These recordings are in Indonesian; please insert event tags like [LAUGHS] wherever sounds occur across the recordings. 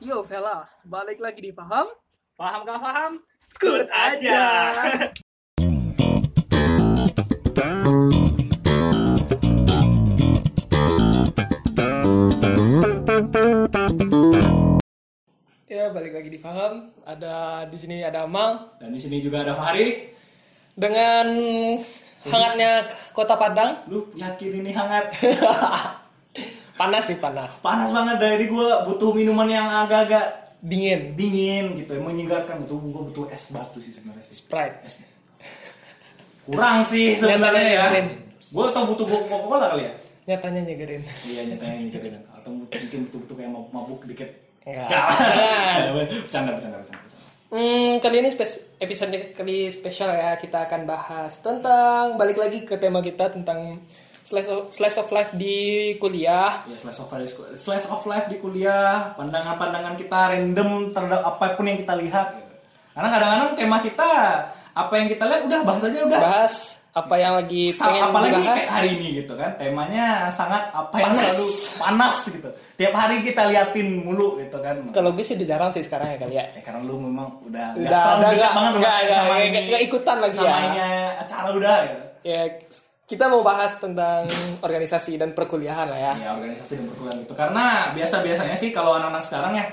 Yo fellas, balik lagi di Paham? Paham gak paham? Skut aja. Ya balik lagi di Paham. Ada di sini ada Amal Dan di sini juga ada Fahri. dengan hangatnya Kota Padang. Lu yakin ini hangat? [LAUGHS] Panas sih panas, Panas banget dari gua butuh minuman yang agak-agak dingin. dingin gitu, yang menyegarkan gitu. Gua butuh es batu sih sebenarnya sih. Sprite. Es kurang sih [LAUGHS] sebenarnya ya. Gua tau butuh Coca-Cola kali ya. Nyatanya nyegerin. Iya nyatanya nyegerin atau mungkin butuh-butuh kayak mabuk, mabuk dikit. Enggak. Bercanda, bercanda, bercanda, bercanda. Hmm, kali ini spes episode kali spesial ya kita akan bahas tentang balik lagi ke tema kita tentang slice of, slice of life di kuliah. Ya slice of life, slice of life di kuliah, pandangan-pandangan kita random terhadap apa pun yang kita lihat. Gitu. Karena kadang-kadang tema kita apa yang kita lihat udah bahas aja udah. Bahas apa yang lagi Sa- pengen apalagi dibahas. kayak hari ini gitu kan temanya sangat apa yang Panas. selalu panas gitu tiap hari kita liatin mulu gitu kan Kalau gue sih udah jarang sih sekarang ya kali ya. ya karena lu memang udah Udah, udah, dekat nggak- banget nggak- sama nggak- ini nggak ikutan lagi sama ya. acara udah ya Ya kita mau bahas tentang organisasi dan perkuliahan lah ya. ya organisasi dan perkuliahan itu karena biasa biasanya sih kalau anak-anak sekarang ya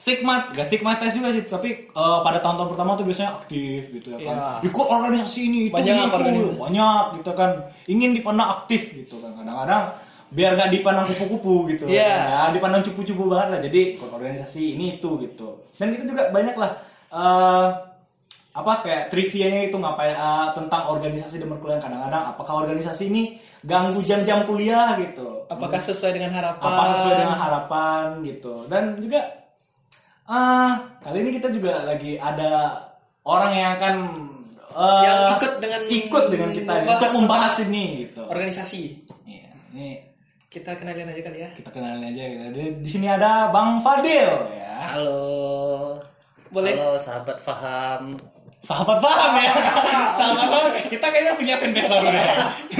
stigmat gak stigmatis juga sih. Tapi eh, pada tahun-tahun pertama tuh biasanya aktif gitu ya kan. Iya. ikut organisasi ini itu Banyak itu. organisasi. banyak gitu kan. Ingin dipandang aktif gitu kan. Kadang-kadang biar gak dipandang kupu-kupu gitu. Iya. ya dipandang cupu-cupu banget lah. Jadi ikut organisasi ini itu gitu. Dan kita juga banyak lah eh, apa kayak trivianya itu ngapain eh, tentang organisasi dan perkuliahan kadang-kadang apakah organisasi ini ganggu jam-jam kuliah gitu Apakah sesuai dengan harapan? apa sesuai dengan harapan gitu dan juga ah kali ini kita juga lagi ada orang yang akan eh, Yang ikut dengan ikut dengan kita membahas untuk membahas ini gitu Organisasi. Iya, ini Kita kenalin aja kali ya. kita kenalin aja gitu. di, di sini ada Bang Fadil ya Halo. Boleh. Halo sahabat Faham. Sahabat paham ya? [LAUGHS] Sahabat paham. Kita kayaknya punya fanbase baru deh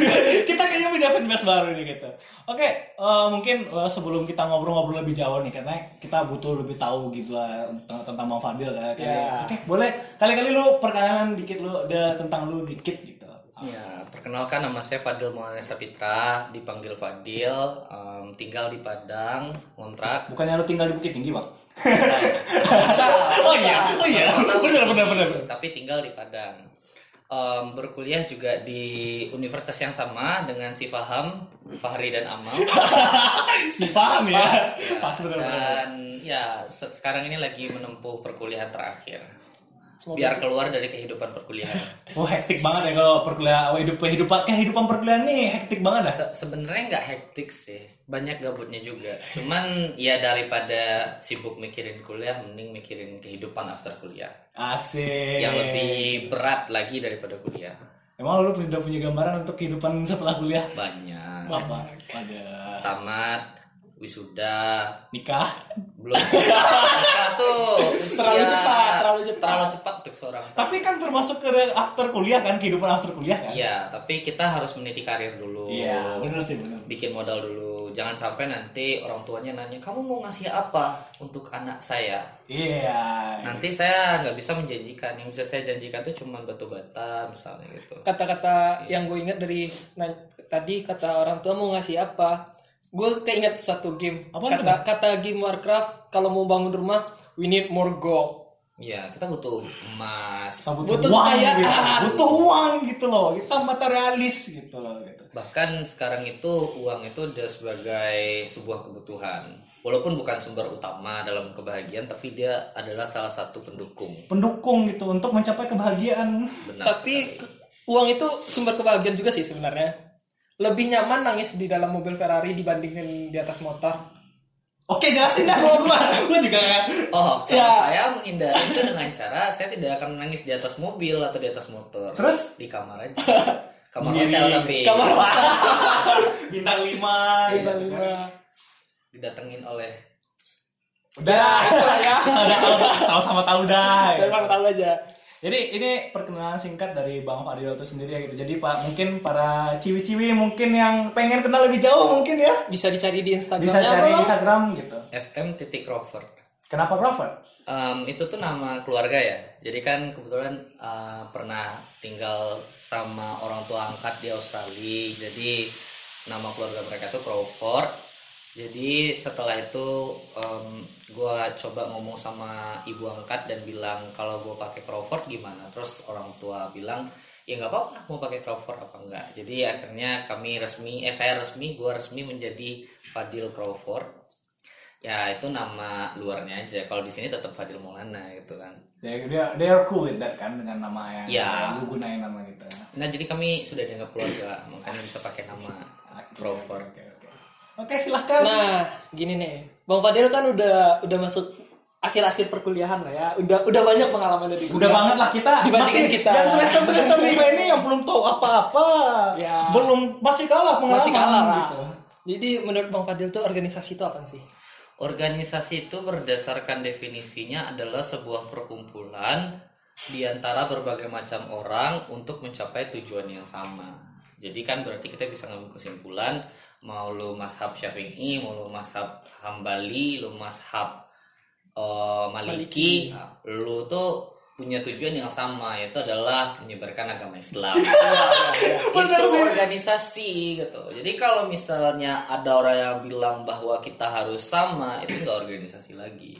[LAUGHS] kita kayaknya punya fanbase baru nih gitu. Oke eh, mungkin eh, sebelum kita ngobrol-ngobrol lebih jauh nih karena kita butuh lebih tahu gitu lah tentang, tentang Bang Fadil kan Kali- Ya. oke boleh. Kali-kali lu perkenalan dikit lu ada tentang lu dikit gitu Ya, perkenalkan nama saya Fadil Maulana Sapitra, dipanggil Fadil, em, tinggal di Padang, kontrak. bukannya lu tinggal di Bukit Tinggi bang Asal. [LAUGHS] oh iya oh iya benar benar benar Tapi tinggal di Padang. Em, berkuliah juga di universitas yang sama dengan si Faham, Fahri dan Amal. [LAUGHS] si paham ya Ya, pas benar benar Dan ya se- sekarang ini lagi menempuh perkuliahan terakhir. Semoga Biar keluar dari kehidupan perkuliahan. [LAUGHS] oh hektik banget ya kalau perkuliahan hidup kehidupan kehidupan perkuliahan nih hektik banget dah. Se- sebenarnya nggak hektik sih. Banyak gabutnya juga. Cuman ya daripada sibuk mikirin kuliah mending mikirin kehidupan after kuliah. Asik. Yang lebih berat lagi daripada kuliah. Emang lu udah punya gambaran untuk kehidupan setelah kuliah? banyak. Apa? Ada tamat wisuda nikah? belum Nikah tuh usia- Terlalu cepat, terlalu cepat. terlalu cepat untuk seorang Tapi kan termasuk ke after kuliah kan, kehidupan after kuliah kan? iya tapi kita harus meniti karir dulu Iya, bener sih bener. bikin modal dulu jangan sampai nanti orang tuanya nanya kamu mau ngasih apa untuk anak saya Iya. nanti saya nggak bisa menjanjikan yang bisa saya janjikan tuh cuma batu bata misalnya gitu Kata-kata yang gue ingat dari nah, tadi kata orang tua mau ngasih apa? Gue keinget suatu game. Tuh, kata kata game Warcraft kalau mau bangun rumah we need more gold. ya kita butuh emas Kita butuh, Butuh uang kekayaan. gitu. Butuh uang gitu loh. Kita materialis gitu loh gitu. bahkan sekarang itu uang itu udah sebagai sebuah kebutuhan walaupun bukan sumber utama dalam kebahagiaan tapi dia adalah salah satu pendukung Pendukung gitu untuk mencapai kebahagiaan. benar Tapi sekali. uang itu sumber kebahagiaan juga sih sebenarnya. Lebih nyaman nangis di dalam mobil Ferrari dibandingin di atas motor. Oke jelasin dah lu gua. Lu juga kan. oh kalau Ya. saya menghindari itu dengan cara saya tidak akan menangis di atas mobil atau di atas motor Terus? di kamar aja [LAUGHS] kamar Sendiri. hotel tapi Kamar [LAUGHS] Bintang 5 Bintang lima. didatengin oleh Udah. ya. Udah [LAUGHS] tahu dah, sama-sama tahu dah. Dan sama tahu aja. Jadi ini perkenalan singkat dari Bang Fadil itu sendiri ya gitu. Jadi Pak mungkin para ciwi-ciwi mungkin yang pengen kenal lebih jauh mungkin ya Bisa dicari di Instagramnya bisa apa cari lo? Instagram gitu. FM titik Rover Kenapa Crawford? Em, itu tuh nama keluarga ya. Jadi kan kebetulan eh, pernah tinggal sama orang tua angkat di Australia. Jadi nama keluarga mereka tuh Crawford. Jadi setelah itu em, gua coba ngomong sama ibu angkat dan bilang kalau gua pakai Crawford gimana. Terus orang tua bilang ya nggak apa-apa mau pakai Crawford apa enggak. Jadi akhirnya kami resmi, eh saya resmi, gua resmi menjadi Fadil Crawford ya itu nama luarnya aja kalau di sini tetap Fadil Maulana gitu kan they, are, they are cool with that kan dengan nama yang Ya. lu gunain nama gitu. nah jadi kami sudah dianggap keluarga makanya bisa pakai nama Crawford Oke oke. Oke silahkan. Nah, gini nih, Bang Fadil kan udah udah masuk akhir-akhir perkuliahan lah ya. Udah udah banyak pengalaman dari Udah banget lah kita masih kita. yang semester semester lima ini yang belum tahu apa-apa. Ya. Belum masih kalah pengalaman. masih kalah lah. gitu. Jadi menurut Bang Fadil tuh organisasi itu apa sih? organisasi itu berdasarkan definisinya adalah sebuah perkumpulan di antara berbagai macam orang untuk mencapai tujuan yang sama jadi kan berarti kita bisa ngambil kesimpulan mau lu mazhab syafi'i mau lu mazhab hambali lu mazhab eh, maliki, lu tuh punya tujuan yang sama yaitu adalah menyebarkan agama Islam. [LAUGHS] Itu organisasi gitu. Jadi kalau misalnya ada orang yang bilang bahwa kita harus sama itu nggak organisasi lagi.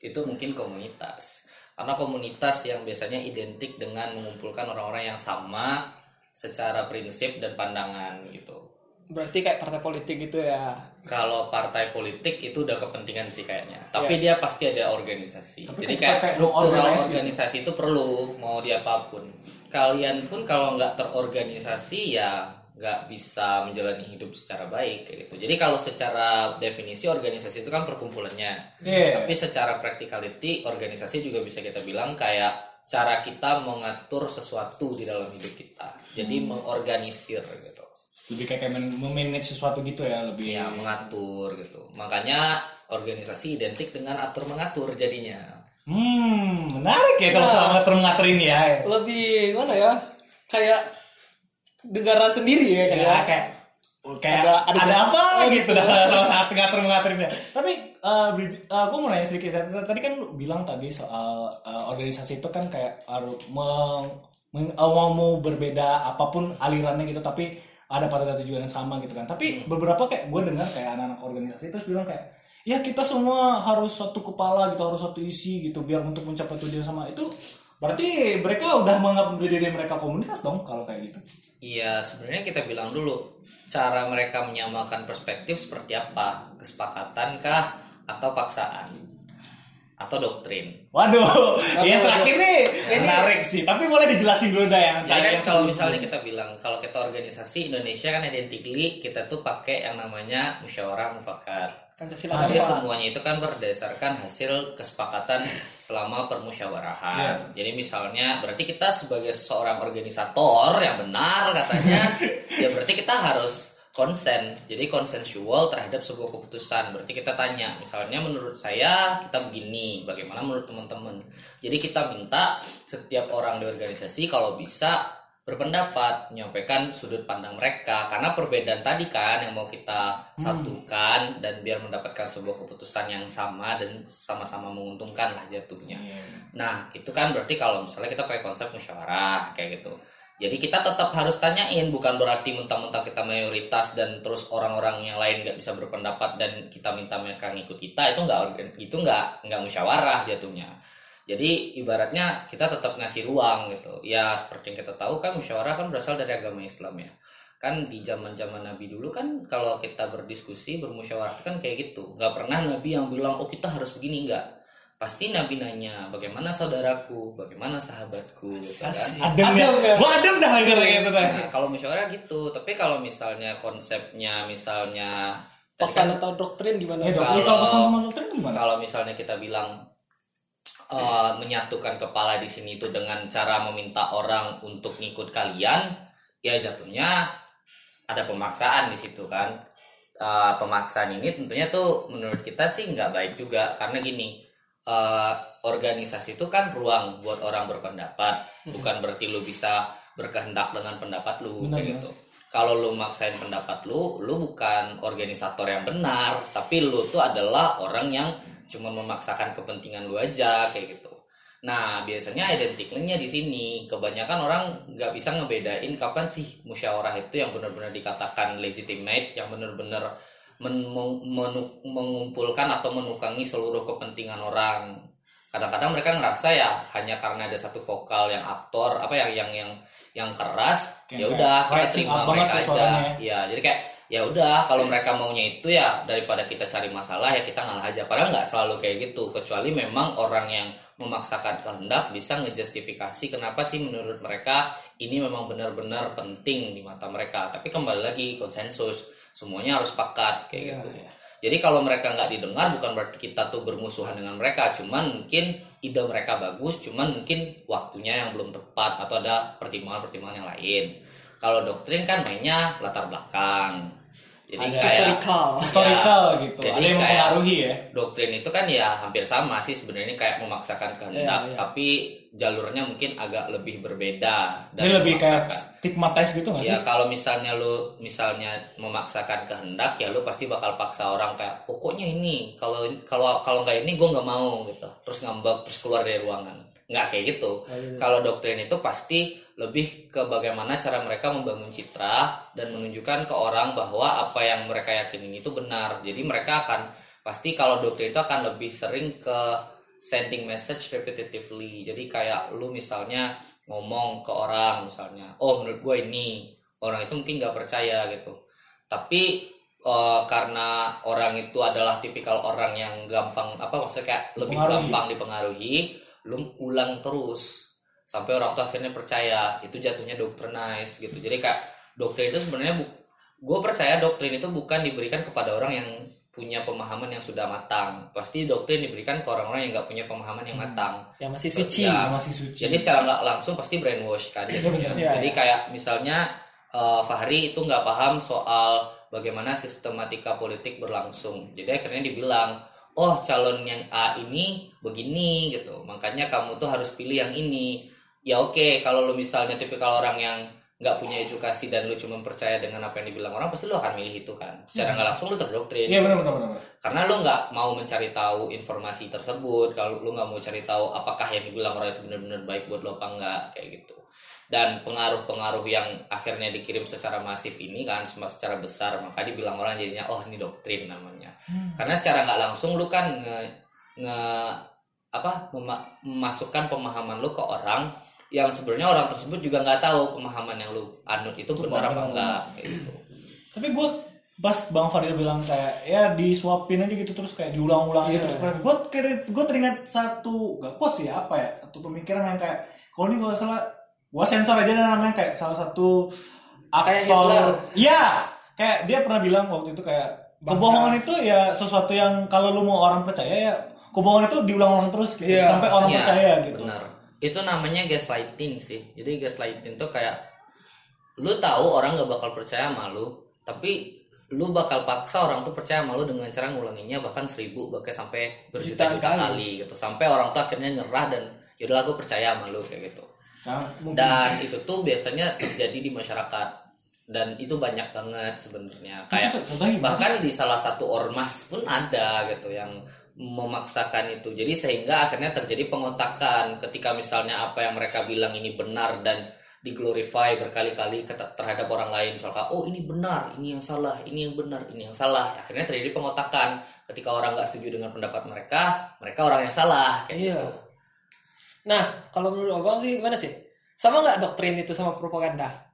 Itu mungkin komunitas. Karena komunitas yang biasanya identik dengan mengumpulkan orang-orang yang sama secara prinsip dan pandangan gitu Berarti kayak partai politik gitu ya. kalau partai politik itu udah kepentingan sih kayaknya tapi dia pasti ada organisasi Tapi jadi kan kayak struktural gitu. organisasi itu perlu mau di apa pun kalian pun kalau nggak terorganisasi ya nggak bisa menjalani hidup secara baik kayak gitu jadi kalau secara definisi organisasi itu kan perkumpulannya Iya. tapi secara practicality organisasi juga bisa kita bilang kayak cara kita mengatur sesuatu di dalam hidup kita jadi Hmm. mengorganisir gitu Lebih kayak memanage sesuatu gitu ya lebih. ya mengatur gitu makanya organisasi identik dengan atur mengatur jadinya Hmm, menarik ya kalau soal ngatur ngatur ini ya. Lebih mana ya? Kayak negara sendiri ya kayak. Ya, kayak kayak Ada- ada, ada- apa oh, gitu dah sama saat ngatur ngatur ini. Tapi uh, uh, gue mau nanya sedikit. Tadi kan lu bilang tadi soal uh, organisasi itu kan kayak harus meng, meng- uh, mau mau berbeda apa pun alirannya gitu, tapi ada pada tujuan yang sama gitu kan. Tapi beberapa kayak gue dengar kayak anak-anak organisasi terus bilang kayak ya kita semua harus satu kepala gitu, harus satu isi gitu biar untuk mencapai tujuan sama itu. Berarti mereka udah menganggap diri mereka komunitas dong kalau kayak gitu. Iya sebenarnya kita bilang dulu cara mereka menyamakan perspektif seperti apa kesepakatan kah atau paksaan atau doktrin Waduh, yang terakhir nih menarik sih. Tapi boleh dijelasin dulu dah tadi kan yang kalau misalnya kita bilang kalau kita organisasi Indonesia kan identically kita tuh pakai yang namanya musyawarah mufakat. Pancasila Jadi semuanya itu kan berdasarkan hasil kesepakatan selama permusyawarahan. Jadi misalnya berarti kita sebagai seorang organisator yang benar katanya, [LAUGHS] ya berarti kita harus konsen. Jadi konsensual terhadap sebuah keputusan. Berarti kita tanya, misalnya menurut saya kita begini, bagaimana menurut teman-teman. Jadi kita minta setiap orang di organisasi kalau bisa berpendapat menyampaikan sudut pandang mereka karena perbedaan tadi kan yang mau kita satukan dan biar mendapatkan sebuah keputusan yang sama dan sama-sama menguntungkan lah jatuhnya. Iya. Nah itu kan berarti kalau misalnya kita pakai konsep musyawarah kayak gitu. Jadi kita tetap harus tanyain bukan berarti mentang-mentang kita mayoritas dan terus orang-orang yang lain nggak bisa berpendapat dan kita minta mereka ngikut kita itu nggak itu nggak nggak musyawarah jatuhnya. Jadi ibaratnya kita tetap ngasih ruang gitu. Ya seperti yang kita tahu kan musyawarah kan berasal dari agama Islam ya. Kan di zaman-zaman Nabi dulu kan kalau kita berdiskusi bermusyawarah kan kayak gitu. Nggak pernah Nabi yang bilang oh kita harus begini nggak. Pasti Nabi nanya bagaimana saudaraku, bagaimana sahabatku gitu kan. Adem ya. Gua adem dah gitu dah. Nah, kalau musyawarah gitu, tapi kalau misalnya konsepnya misalnya kan Paksaan atau doktrin gimana? Ya. Kalau- kalau pesan sama dokter gimana? kalau misalnya kita bilang eh, menyatukan kepala di sini itu dengan cara meminta orang untuk ngikut kalian, ya jatuhnya ada pemaksaan di situ kan. Eh, pemaksaan ini tentunya tuh menurut kita sih nggak baik juga karena gini. Eh, organisasi itu kan ruang buat orang berpendapat, bukan berarti lu bisa berkehendak dengan pendapat lu Benar, kayak gitu. Kalau lu maksain pendapat lu, lu bukan organisator yang benar, tapi lu tuh adalah orang yang cuma memaksakan kepentingan lu aja kayak gitu. Nah biasanya identiknya di sini. Kebanyakan orang nggak bisa ngebedain kapan sih musyawarah itu yang benar-benar dikatakan legitimate yang benar-benar men- mengumpulkan atau menukangi seluruh kepentingan orang. Kadang-kadang mereka ngerasa ya hanya karena ada satu vokal yang aktor apa yang yang yang yang keras ya udah kita terima mereka aja. ya jadi kayak ya udah kalau mereka maunya itu ya daripada kita cari masalah ya kita ngalah aja. Padahal nggak selalu kayak gitu kecuali memang orang yang memaksakan kehendak bisa ngejustifikasi kenapa sih menurut mereka ini memang benar-benar penting di mata mereka. Tapi kembali lagi konsensus semuanya harus sepakat kayak Iya, gitu iya. jadi kalau mereka nggak didengar bukan berarti kita tuh bermusuhan dengan mereka cuman mungkin ide mereka bagus cuman mungkin waktunya yang belum tepat atau ada pertimbangan-pertimbangan yang lain kalau doktrin kan mainnya latar belakang jadi Ada kayak Historical. historical gitu jadi ada yang kayak- mempengaruhi ya doktrin itu kan ya hampir sama sih sebenarnya kayak memaksakan kehendak Iya, iya. tapi jalurnya mungkin agak lebih berbeda ini lebih kayak stigmatize gitu nggak sih? ya kalau misalnya lu misalnya memaksakan kehendak ya lu pasti bakal paksa orang kayak pokoknya ini kalau kalau kalau nggak ini gue nggak mau gitu. Terus ngambek terus keluar dari ruangan. Nggak kayak gitu. Kalau doktrin itu pasti lebih ke bagaimana cara mereka membangun citra dan menunjukkan ke orang bahwa apa yang mereka yakinin itu benar. Jadi mereka akan pasti kalau doktrin itu akan lebih sering ke sending message repetitively. Jadi kayak lu misalnya ngomong ke orang misalnya oh menurut gue ini. Orang itu mungkin nggak percaya gitu. Tapi eh, karena orang itu adalah tipikal orang yang gampang apa maksudnya kayak lebih Dipengaruhi. gampang dipengaruhi lu ulang terus sampai orang tuh akhirnya percaya. Itu jatuhnya doctrinize gitu. Jadi kayak doktrin itu sebenarnya bu gue percaya doktrin itu bukan diberikan kepada orang yang punya pemahaman yang sudah matang pasti doktrin diberikan ke orang-orang yang nggak punya pemahaman yang matang Yang masih suci. Ya, masih suci jadi secara nggak langsung pasti brainwash kan [CLEARS THROAT] jadinya. Iya, Jadi iya. kayak misalnya eh, Fahri itu nggak paham soal bagaimana sistematika politik berlangsung. Jadi akhirnya dibilang, oh calon yang A ini begini gitu. Makanya kamu tuh harus pilih yang ini. Ya oke, kalau lu misalnya tipikal orang yang nggak punya edukasi dan lu cuma percaya dengan apa yang dibilang orang, pasti lu akan milih itu kan. Secara nggak langsung lu terdoktrin. Iya benar benar benar. Karena lu nggak mau mencari tahu informasi tersebut kalau lu nggak mau cari tahu apakah yang dibilang orang itu benar-benar baik buat lo apa enggak kayak gitu. Dan pengaruh-pengaruh yang akhirnya dikirim secara masif ini kan secara besar maka dibilang orang jadinya oh ini doktrin namanya. Karena secara nggak langsung lu kan nge, nge apa mema- memasukkan pemahaman lu ke orang yang sebenarnya orang tersebut juga nggak tahu pemahaman yang lu anut itu benar apa enggak gitu tapi gue pas bang Fadil bilang kayak ya disuapin aja gitu terus kayak diulang-ulang aja Iya. terus gue gue teringat satu gak kuat sih apa ya satu pemikiran yang kayak kalau ini kalau salah gue sensor aja dan namanya kayak salah satu Kayak aktor iya kayak dia pernah bilang waktu itu kayak Bangsa. kebohongan itu ya sesuatu yang kalau lu mau orang percaya ya kebohongan itu diulang-ulang terus gitu, Iya. sampai orang Iya, percaya gitu Benar. Itu namanya gaslighting sih. Jadi gaslighting tuh kayak lu tahu orang gak bakal percaya sama lu, tapi lu bakal paksa orang tuh percaya sama lu dengan cara ngulanginnya bahkan seribu bahkan sampai berjuta-juta kali. kali. gitu. Sampai orang tuh akhirnya nyerah dan yaudahlah gue percaya sama lu kayak gitu. Kan, Dan itu tuh biasanya terjadi di masyarakat dan itu banyak banget sebenarnya kayak bahkan di salah satu ormas pun ada gitu yang memaksakan itu jadi sehingga akhirnya terjadi pengotakan ketika misalnya apa yang mereka bilang ini benar dan diglorify berkali-kali terhadap orang lain misalkan oh ini benar ini yang salah ini yang benar ini yang salah akhirnya terjadi pengotakan ketika orang nggak setuju dengan pendapat mereka mereka orang yang salah kayak Iya. gitu. Nah, kalau menurut abang sih gimana sih? Sama nggak doktrin itu sama propaganda?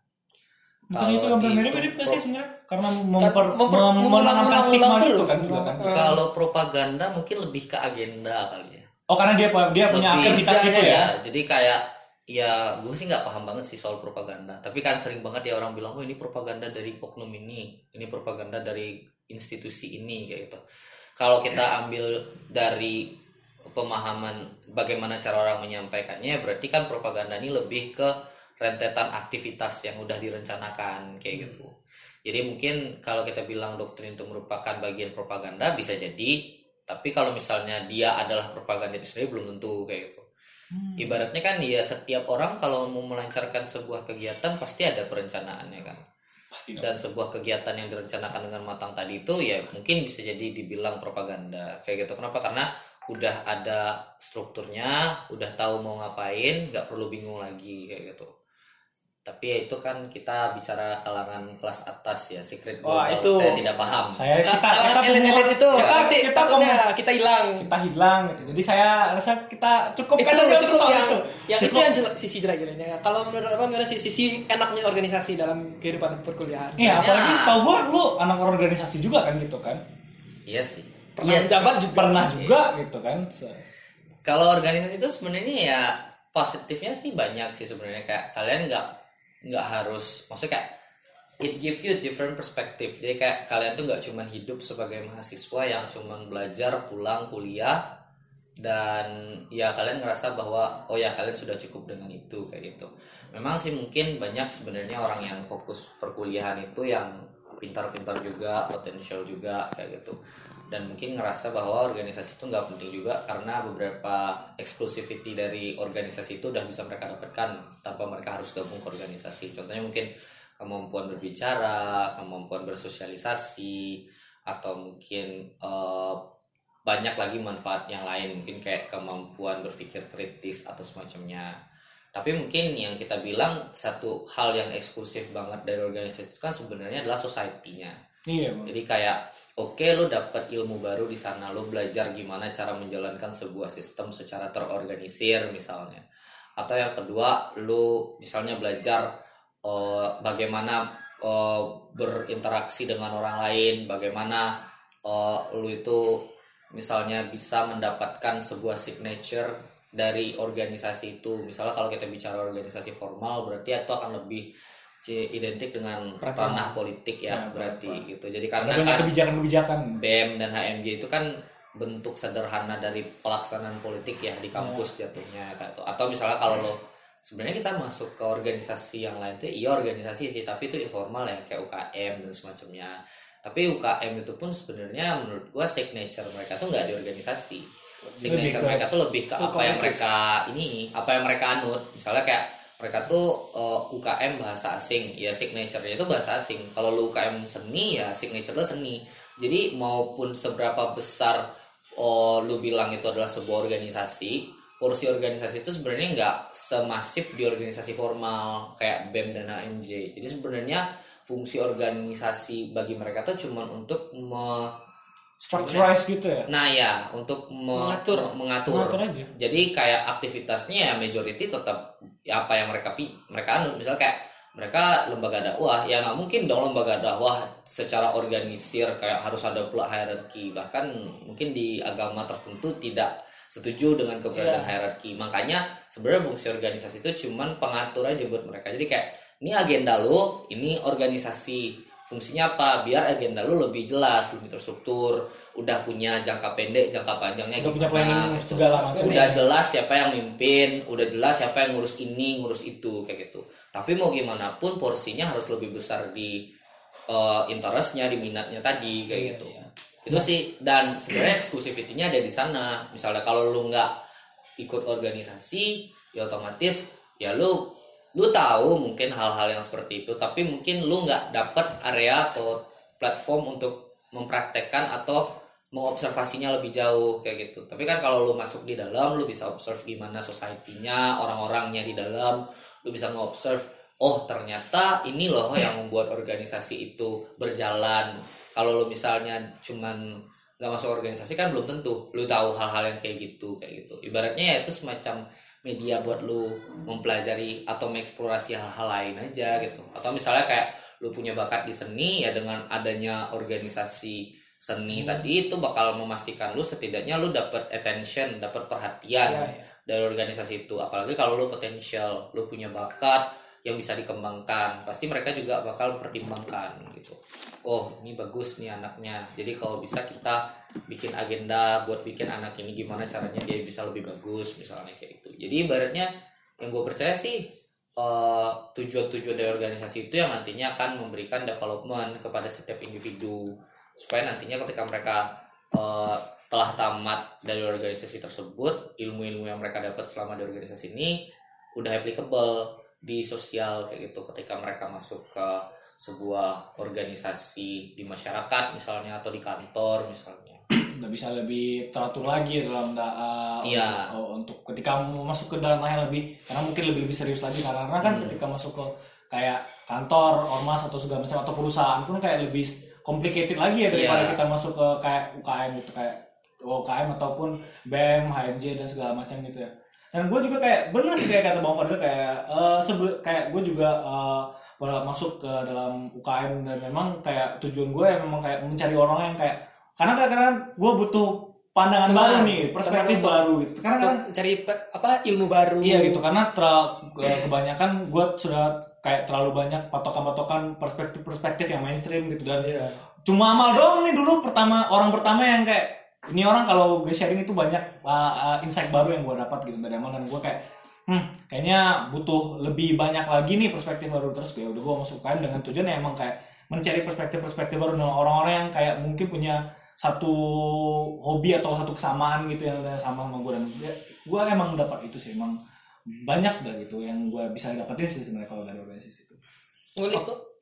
Bukan itu yang di- mirip-mirip gak sih sebenarnya? Karena memper, memper- mem- menanamkan stigma gitu kan juga kan. Kalau propaganda mungkin lebih ke agenda kali ya. Oh karena dia dia punya aktivitas gitu ya? Iya, jadi kayak ya gue sih nggak paham banget sih soal propaganda. Tapi kan sering banget ya orang bilang oh ini propaganda dari oknum ini. Ini propaganda dari institusi ini kayak gitu. Kalau kita ambil dari pemahaman bagaimana cara orang menyampaikannya berarti kan propaganda ini lebih ke rentetan aktivitas yang udah direncanakan kayak gitu. Jadi mungkin kalau kita bilang doktrin itu merupakan bagian propaganda bisa jadi. Tapi kalau misalnya dia adalah propaganda itu sendiri belum tentu kayak gitu. Hmm. ibaratnya kan ya setiap orang kalau mau melancarkan sebuah kegiatan pasti ada perencanaannya kan. Pasti dan sebuah kegiatan yang direncanakan dengan matang tadi itu ya mungkin bisa jadi dibilang propaganda kayak gitu. Kenapa? Karena udah ada strukturnya udah tahu mau ngapain nggak perlu bingung lagi kayak gitu tapi ya itu kan kita bicara kalangan kelas atas ya secret Wah, global itu. saya tidak paham saya kita kita elit-elit itu kita, nanti kita, takutnya kita hilang. kita hilang gitu jadi saya rasa kita cukupkan itu saja untuk cukup soal yang, itu yang itu Cukup. yang jelek sisi jelek-jeleknya. Kalau menurut abang gimana sih sisi enaknya organisasi dalam kehidupan perkuliahan? Iya, apalagi Ya. setahu gua lu anak organisasi juga kan gitu kan. iya sih Pernah Iya sih. menjabat juga. Pernah juga gitu kan. Se- kalau organisasi itu sebenarnya ya positifnya sih banyak sih sebenarnya kayak kalian nggak nggak harus maksudnya kayak it give you different perspective. Jadi kayak kalian tuh nggak cuman hidup sebagai mahasiswa yang cuman belajar pulang kuliah dan ya kalian ngerasa bahwa oh ya kalian sudah cukup dengan itu kayak gitu. Memang sih mungkin banyak sebenarnya orang yang fokus perkuliahan itu yang pintar-pintar juga potensial juga kayak gitu dan mungkin ngerasa bahwa organisasi itu nggak penting juga karena beberapa exclusivity dari organisasi itu udah bisa mereka dapatkan tanpa mereka harus gabung ke organisasi. Contohnya mungkin kemampuan berbicara kemampuan bersosialisasi atau mungkin eh, banyak lagi manfaat yang lain. Mungkin kayak kemampuan berpikir kritis atau semacamnya. Tapi mungkin yang kita bilang satu hal yang eksklusif banget dari organisasi itu kan sebenarnya adalah society-nya Iya, jadi kayak oke lu dapat ilmu baru di sana lu belajar gimana cara menjalankan sebuah sistem secara terorganisir misalnya. Atau yang kedua lu misalnya belajar eh, bagaimana eh, berinteraksi dengan orang lain bagaimana eh, lu itu misalnya bisa mendapatkan sebuah signature dari organisasi itu. Misalnya kalau kita bicara organisasi formal berarti itu akan lebih c- identik dengan Peraturan. ranah politik ya, Ya, berarti apa-apa. gitu jadi karena kan kebijakan-kebijakan. BEM dan HMJ itu kan bentuk sederhana dari pelaksanaan politik ya di kampus jatuhnya kayak tuh. atau misalnya kalau lo sebenarnya kita masuk ke organisasi yang lain tuh iya organisasi sih tapi itu informal ya kayak UKM dan semacamnya tapi UKM itu pun sebenarnya menurut gua signature mereka tuh nggak di organisasi signature ke- mereka tuh lebih ke ke apa yang mereka ini apa yang mereka anut misalnya kayak mereka tuh uh, UKM bahasa asing. Ya signature-nya itu bahasa asing. Kalau lu UKM seni ya signature lu seni. Jadi maupun seberapa besar oh, lu bilang itu adalah sebuah organisasi porsi organisasi itu sebenarnya nggak semasif di organisasi formal kayak BEM dan HMJ jadi sebenarnya fungsi organisasi bagi mereka tuh cuman untuk me- Structurized gitu ya. Nah ya untuk me- Mengatur. mengatur. Mengatur aja. Jadi kayak aktivitasnya ya majority tetap ya apa yang mereka pi mereka anut. Misal kayak mereka lembaga dakwah ya nggak mungkin dong lembaga dakwah secara organisir kayak harus ada pula hierarki bahkan mungkin di agama tertentu tidak setuju dengan keberadaan Iya. hierarki makanya sebenarnya fungsi organisasi itu cuman pengatur aja buat mereka jadi kayak ini agenda lu ini organisasi fungsinya apa biar agenda lu lebih jelas lebih terstruktur udah punya jangka pendek jangka panjangnya Udah punya gimana, planning gitu. segala macam. udah jelas siapa yang mimpin udah jelas siapa yang ngurus ini ngurus itu kayak gitu tapi mau gimana pun porsinya harus lebih besar di eh, interestnya di minatnya tadi kayak Iya, gitu iya. itu sih dan sebenarnya eksklusivitinya ada di sana misalnya kalau lu nggak ikut organisasi ya otomatis ya lu lu tahu mungkin hal-hal yang seperti itu tapi mungkin lu nggak dapat area atau platform untuk mempraktekkan atau mengobservasinya lebih jauh kayak gitu. Tapi kan kalau lu masuk di dalam lu bisa observe gimana society-nya orang-orangnya di dalam. Lu bisa nge-observe oh ternyata ini loh yang membuat organisasi itu berjalan. Kalau lu misalnya cuman nggak masuk organisasi kan belum tentu. Lu tahu hal-hal yang kayak gitu kayak gitu. Ibaratnya ya itu semacam media buat lu mempelajari atau mengeksplorasi hal-hal lain aja gitu. Atau misalnya kayak lu punya bakat di seni ya dengan adanya organisasi seni tadi itu bakal memastikan lu setidaknya lu dapat attention dapat perhatian Iya, iya. dari organisasi itu. Apalagi kalau lu potensial lu punya bakat yang bisa dikembangkan. Pasti mereka juga bakal mempertimbangkan gitu. Oh ini bagus nih anaknya. Jadi kalau bisa kita bikin agenda buat bikin anak ini gimana caranya dia bisa lebih bagus misalnya kayak gitu. Jadi ibaratnya yang gue percaya sih eh, tujuan-tujuan dari organisasi itu yang nantinya akan memberikan development kepada setiap individu. Supaya nantinya ketika mereka eh, telah tamat dari organisasi tersebut ilmu-ilmu yang mereka dapat selama di organisasi ini udah applicable di sosial kayak gitu ketika mereka masuk ke sebuah organisasi di masyarakat misalnya atau di kantor misalnya udah bisa lebih teratur lagi dalam da- uh, Iya. untuk, oh, untuk ketika masuk ke dalam yang lebih karena mungkin lebih lebih serius lagi karena karena kan Hmm. ketika masuk ke kayak kantor ormas atau segala macam atau perusahaan pun kayak lebih complicated lagi ya daripada Iya. kita masuk ke kayak UKM gitu kayak UKM ataupun BEM, HMJ dan segala macam gitu ya. Dan gue juga kayak bener sih kayak kata Bang Fadil kayak eh sebe- kayak gue juga eh, pada masuk ke dalam UKM dan memang kayak tujuan gue ya memang kayak mencari orang yang kayak karena karena gue butuh pandangan Teman. baru nih, perspektif Teman baru gitu. Karena kan cari apa ilmu baru. Iya gitu karena terlalu kebanyakan gue sudah kayak terlalu banyak patokan-patokan perspektif-perspektif yang mainstream gitu dan Iya. cuma amal doang nih dulu pertama orang pertama yang kayak ini orang kalau gue sharing itu banyak uh, uh, insight baru yang gue dapat gitu dari amal dan gue kayak hmm kayaknya butuh lebih banyak lagi nih perspektif baru. Terus kayak udah gue masuk UKM dengan tujuan yang emang kayak mencari perspektif-perspektif baru. Dengan orang-orang yang kayak mungkin punya satu hobi atau satu kesamaan gitu yang sama sama gue dan gue emang dapat itu sih emang banyak dah gitu yang gue bisa dapetin sih sebenarnya kalau dari organisasi itu. Ngulik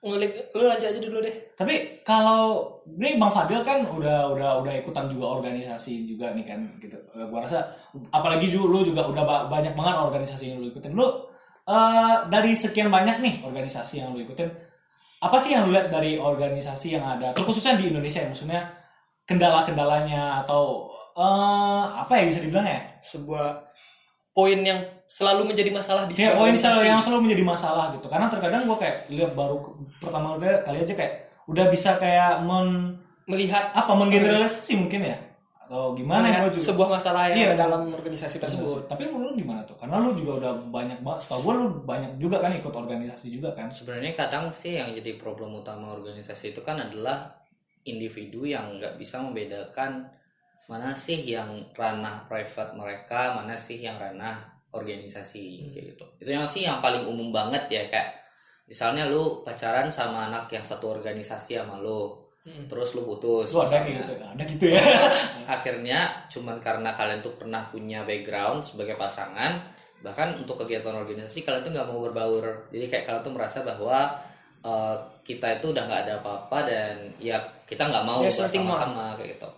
ngulik lu lanjut aja dulu deh. tapi kalau ini bang Fadil kan udah udah udah ikutan juga organisasi juga nih kan gitu. Eh, gua rasa apalagi juga lu juga udah ba- banyak banget organisasi yang lu ikutin. Lu eh, dari sekian banyak nih organisasi yang lu ikutin apa sih yang lu lihat dari organisasi yang ada? Terkhususnya di Indonesia ya maksudnya kendala-kendalanya atau eh, apa ya bisa dibilang ya? Sebuah poin yang selalu menjadi masalah di sebuah poin selalu yang selalu menjadi masalah gitu. Karena terkadang gue kayak lihat baru pertama kali kali aja kayak udah bisa kayak men melihat apa menggeneralisasi mungkin ya atau gimana ya juga. sebuah masalah yang Iya. ada dalam organisasi tersebut. Tapi menurut lu gimana tuh? Karena lu juga udah banyak banget. Setahu gue lu banyak juga kan ikut organisasi juga kan. sebenarnya kadang sih yang jadi problem utama organisasi itu kan adalah individu yang nggak bisa membedakan mana sih yang ranah private mereka mana sih yang ranah organisasi kayak gitu. Itu yang sih yang paling umum banget ya kayak misalnya lu pacaran sama anak yang satu organisasi sama lu terus lu putus Lu ada kayak gitu, ada gitu ya. [LAUGHS] akhirnya cuman karena kalian tuh pernah punya background sebagai pasangan bahkan untuk kegiatan organisasi kalian tuh nggak mau berbaur. Jadi kayak kalian tuh merasa bahwa eh, kita itu udah nggak ada apa-apa dan ya kita nggak mau more. bersama-sama kayak gitu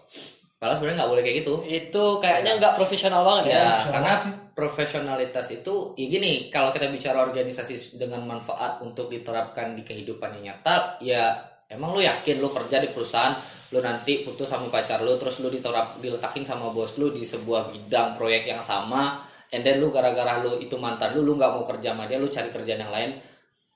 padahal sebenarnya nggak boleh kayak gitu Itu kayaknya nggak profesional banget ya. ya profesional karena sih. profesionalitas itu ya gini kalau kita bicara organisasi dengan manfaat untuk diterapkan di kehidupan yang nyata ya emang lu yakin lu kerja di perusahaan lu nanti putus sama pacar lu terus lu diterap diletakin sama bos lu di sebuah bidang proyek yang sama and then lu gara-gara lu itu mantan lu lu nggak mau kerja sama dia lu cari kerjaan yang lain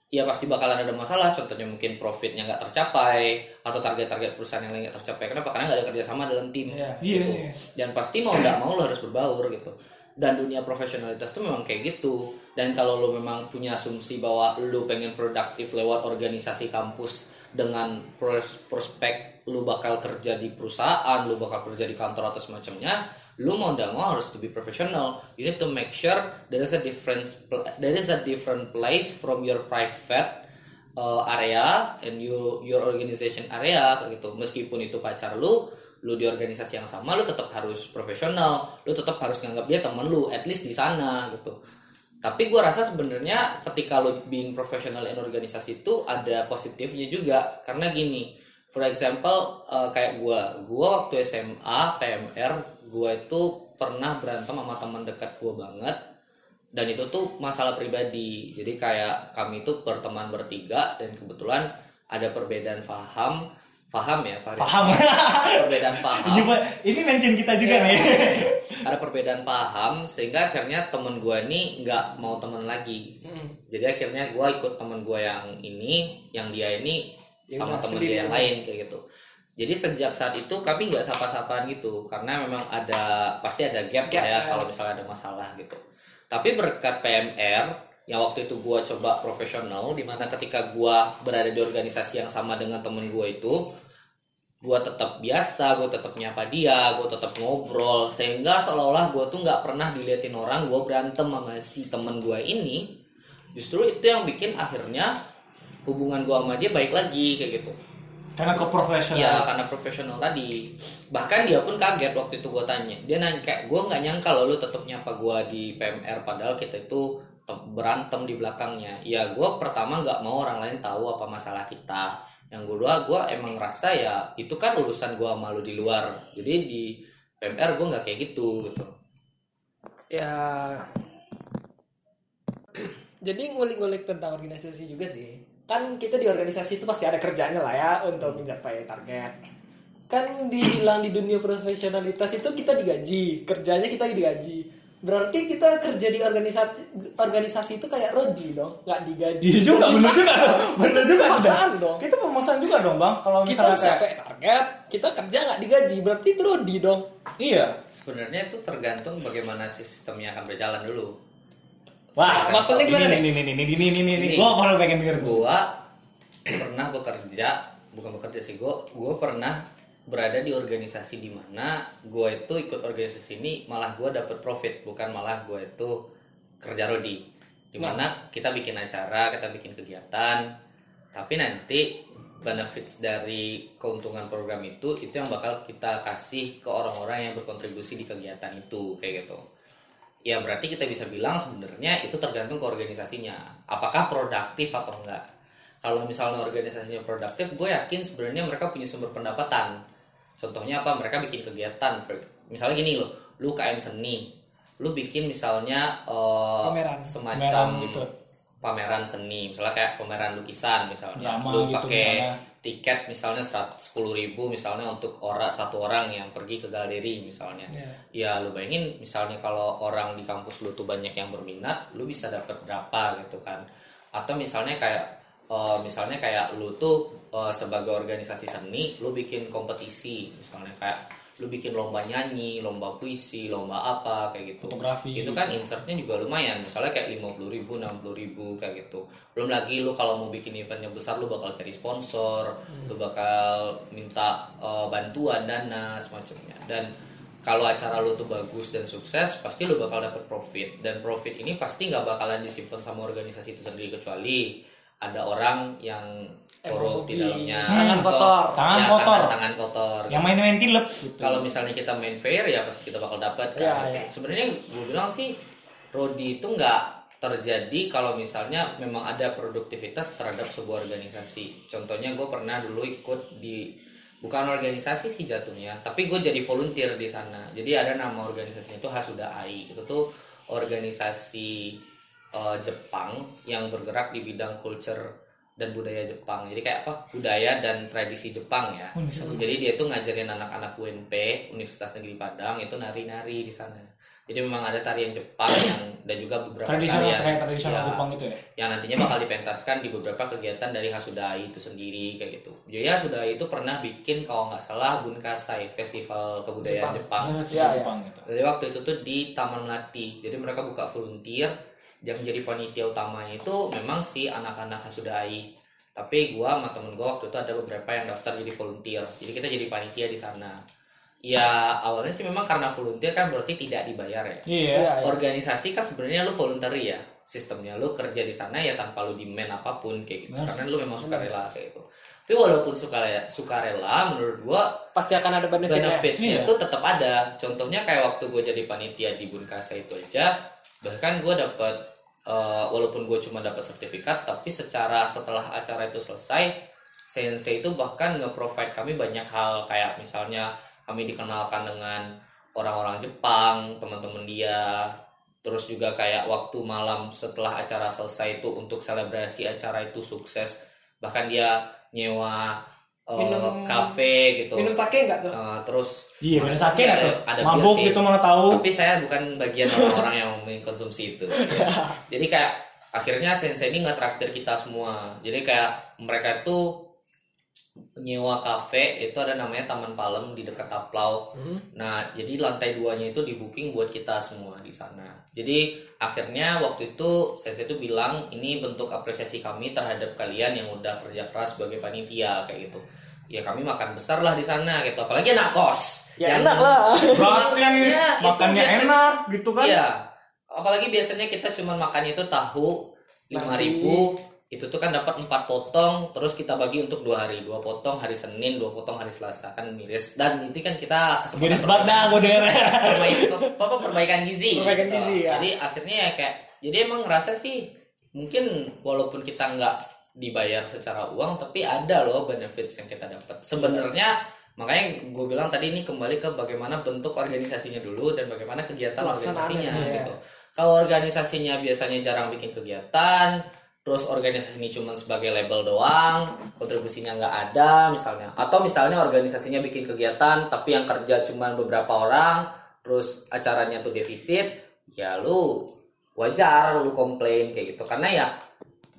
ya pasti bakalan ada masalah contohnya mungkin profitnya nggak tercapai atau target-target perusahaan yang lain nggak tercapai kenapa karena nggak ada kerjasama dalam tim Iya. Iya, gitu. iya. dan pasti mau nggak mau lo harus berbaur gitu dan dunia profesionalitas tuh memang kayak gitu dan kalau lo memang punya asumsi bahwa lo pengen produktif lewat organisasi kampus dengan pros- prospek lo bakal kerja di perusahaan lo bakal kerja di kantor atau semacamnya lo mau nggak mau harus to be professional. You need to make sure there is a different there is a different place from your private uh, area and you your organization area gitu. Meskipun itu pacar lu lu di organisasi yang sama lu tetap harus profesional. Lu tetap harus nganggap dia temen lu at least di sana gitu. Tapi gua rasa sebenarnya ketika lu being professional in organisasi itu ada positifnya juga. Karena gini for example uh, kayak gua gua waktu SMA PMR gua itu pernah berantem sama teman dekat gua banget dan itu tuh masalah pribadi jadi kayak kami itu berteman bertiga dan kebetulan ada perbedaan paham paham ya Farid? Paham. perbedaan [LAUGHS] paham ini ini mention kita juga Iya. nih. ada perbedaan paham sehingga akhirnya temen gue ini nggak mau temen lagi Hmm. jadi akhirnya gue ikut temen gue yang ini yang dia ini Ya sama temen dia yang lain kayak gitu jadi sejak saat itu kami nggak sapa-sapaan gitu karena memang ada pasti ada gap, ya ya. kalau misalnya ada masalah gitu tapi berkat PMR yang waktu itu gue coba profesional di mana ketika gue berada di organisasi yang sama dengan temen gue itu gue tetap biasa, gue tetap nyapa dia, gue tetap ngobrol, sehingga seolah-olah gue tuh nggak pernah diliatin orang, gue berantem sama si temen gue ini, justru itu yang bikin akhirnya hubungan gue sama dia baik lagi kayak gitu. Karena ke profesional. Ya karena profesional tadi. Bahkan dia pun kaget waktu itu gue tanya. Dia nanya kayak gue nggak nyangka loh lu tetap nyapa gue di PMR padahal kita itu tem- berantem di belakangnya ya gue pertama nggak mau orang lain tahu apa masalah kita yang kedua gue emang ngerasa ya itu kan urusan gue malu di luar jadi di PMR gue nggak kayak gitu gitu ya jadi ngulik-ngulik tentang organisasi juga sih kan kita di organisasi itu pasti ada kerjanya lah ya untuk mencapai target kan dibilang di dunia profesionalitas itu kita digaji kerjanya kita digaji berarti kita kerja di organisasi organisasi itu kayak Rodi dong nggak digaji Iya juga, bener juga, bener juga. Pemaksaan dong. Itu pemaksaan juga dong bang. Kalau kita misalnya kayak, sampai target kita kerja nggak digaji berarti itu Rodi dong iya. sebenarnya itu tergantung bagaimana sistemnya akan berjalan dulu Wah, Maksudnya gimana ini, nih? Ini, ini, ini, ini, ini, ini. Gua kalau pengen denger gua. pernah bekerja bukan bekerja sih gua gua pernah berada di organisasi di mana gua itu ikut organisasi ini malah gua dapat profit bukan malah gua itu kerja rodi di mana kita bikin acara kita bikin kegiatan tapi nanti benefits dari keuntungan program itu itu yang bakal kita kasih ke orang-orang yang berkontribusi di kegiatan itu kayak gitu ya berarti kita bisa bilang sebenarnya itu tergantung ke organisasinya. Apakah produktif atau enggak. Kalau misalnya organisasinya produktif gue yakin sebenarnya mereka punya sumber pendapatan. Contohnya apa? Mereka bikin kegiatan. Misalnya gini loh lu KM seni. Lu bikin misalnya eh, Pameran. semacam Pameran gitu. pameran seni. Misalnya kayak pameran lukisan misalnya. Drama lu gitu pakai. Tiket misalnya sepuluh ribu misalnya untuk orang satu orang yang pergi ke galeri misalnya Iya. ya lu bayangin misalnya kalau orang di kampus lu tuh banyak yang berminat lu bisa dapat berapa gitu kan atau misalnya kayak eh, misalnya kayak lu tuh eh, sebagai organisasi seni lu bikin kompetisi misalnya kayak lu bikin lomba nyanyi lomba puisi lomba apa kayak gitu. Fotografi. itu kan insertnya juga lumayan misalnya kayak lima puluh ribu enam ribu kayak gitu. Belum lagi lu kalau mau bikin eventnya besar lu bakal cari sponsor lu bakal minta eh, bantuan dana semacamnya. Dan kalau acara lu tuh bagus dan sukses pasti lu bakal dapet profit. Dan profit ini pasti nggak bakalan disimpan sama organisasi itu sendiri kecuali ada orang yang korup di dalamnya tangan atau- kotor. Tangan ya, kotor. tangan, tangan kotor Yang main-main tilep gitu. kalau misalnya kita main fair ya pasti kita bakal dapat kan. iya. Sebenarnya gue bilang sih Rodi itu nggak terjadi kalau misalnya memang ada produktivitas terhadap sebuah organisasi. Contohnya gue pernah dulu ikut di bukan organisasi sih jatuhnya, tapi gue jadi volunteer di sana. Jadi ada nama organisasinya itu Hasuda AI. Itu tuh organisasi eh, Jepang yang bergerak di bidang culture dan budaya Jepang. Jadi kayak apa? Budaya dan tradisi Jepang ya. Oh. Jadi dia tuh ngajarin anak-anak UNP Universitas Negeri Padang itu nari-nari di sana. Jadi memang ada tarian Jepang yang dan juga beberapa tradisional tarian kayak tradisional ya, Jepang gitu ya. yang nantinya bakal dipentaskan di beberapa kegiatan dari Hasudai itu sendiri kayak gitu. Jadi Hasudai itu pernah bikin kalau nggak salah Bunkasai Festival Kebudayaan Jepang. Iya, iya. Jepang gitu. Jadi waktu itu tuh di Taman Melati. Jadi mereka buka volunteer yang jadi panitia utamanya itu memang si anak-anak Hasudai. Tapi gua sama temen gua waktu itu ada beberapa yang daftar jadi volunteer. Jadi kita jadi panitia di sana. Ya awalnya sih memang karena volunteer kan berarti tidak dibayar ya. Iya. Iya, iya. Organisasi kan sebenarnya lu voluntary ya sistemnya lu kerja di sana ya tanpa lu demand apa pun kayak gitu Benar karena lu memang sukarela kayak gitu tapi walaupun sukarela sukarela menurut gua pasti akan ada benefitnya benefitsnya Iya. itu tetap ada contohnya kayak waktu gue jadi panitia di Bunkasa itu aja bahkan gue dapat eh, walaupun gue cuma dapat sertifikat tapi secara setelah acara itu selesai sensei itu bahkan nge-provide kami banyak hal. Kayak misalnya kami dikenalkan dengan orang-orang Jepang teman-teman dia. Terus juga kayak waktu malam setelah acara selesai itu untuk selebrasi acara itu sukses. Bahkan dia nyewa eh, Minum- kafe gitu minum sake nggak tuh Uh, terus Iya, bener sakit ada, atau ada mabuk sih. gitu mana tahu. Tapi saya bukan bagian orang-orang yang mengkonsumsi itu. [LAUGHS] Jadi kayak akhirnya sensei ini nggak traktir kita semua. Jadi kayak mereka tuh nyewa kafe itu ada namanya Taman Palem di dekat Taplau. Hmm. Nah, jadi lantai duanya itu di booking buat kita semua di sana. Jadi akhirnya waktu itu sensei itu bilang ini bentuk apresiasi kami terhadap kalian yang udah kerja keras sebagai panitia kayak gitu. Ya kami makan besar lah di sana gitu. Apalagi anak kos. ya Yang- enak lah Gratis, Makannya makannya biasanya- enak gitu kan. Iya. Apalagi biasanya kita cuma makan itu tahu lima ribu itu tuh kan dapat empat potong terus kita bagi untuk dua hari dua potong hari Senin dua potong hari Selasa kan miris dan itu kan kita Giris banget dah gue denger. perbaik, apa perbaikan gizi Perbaikan gitu. gizi, ya. jadi akhirnya ya kayak jadi emang ngerasa sih mungkin walaupun kita nggak dibayar secara uang tapi ada loh benefits yang kita dapat sebenarnya makanya gue bilang tadi ini kembali ke bagaimana bentuk organisasinya dulu dan bagaimana kegiatan Pelaksanaannya, organisasinya iya. gitu kalau organisasinya biasanya jarang bikin kegiatan terus organisasi ini cuma sebagai label doang kontribusinya nggak ada misalnya. Atau misalnya organisasinya bikin kegiatan tapi yang kerja cuma beberapa orang terus acaranya tuh defisit ya lu wajar lu komplain kayak gitu. Karena ya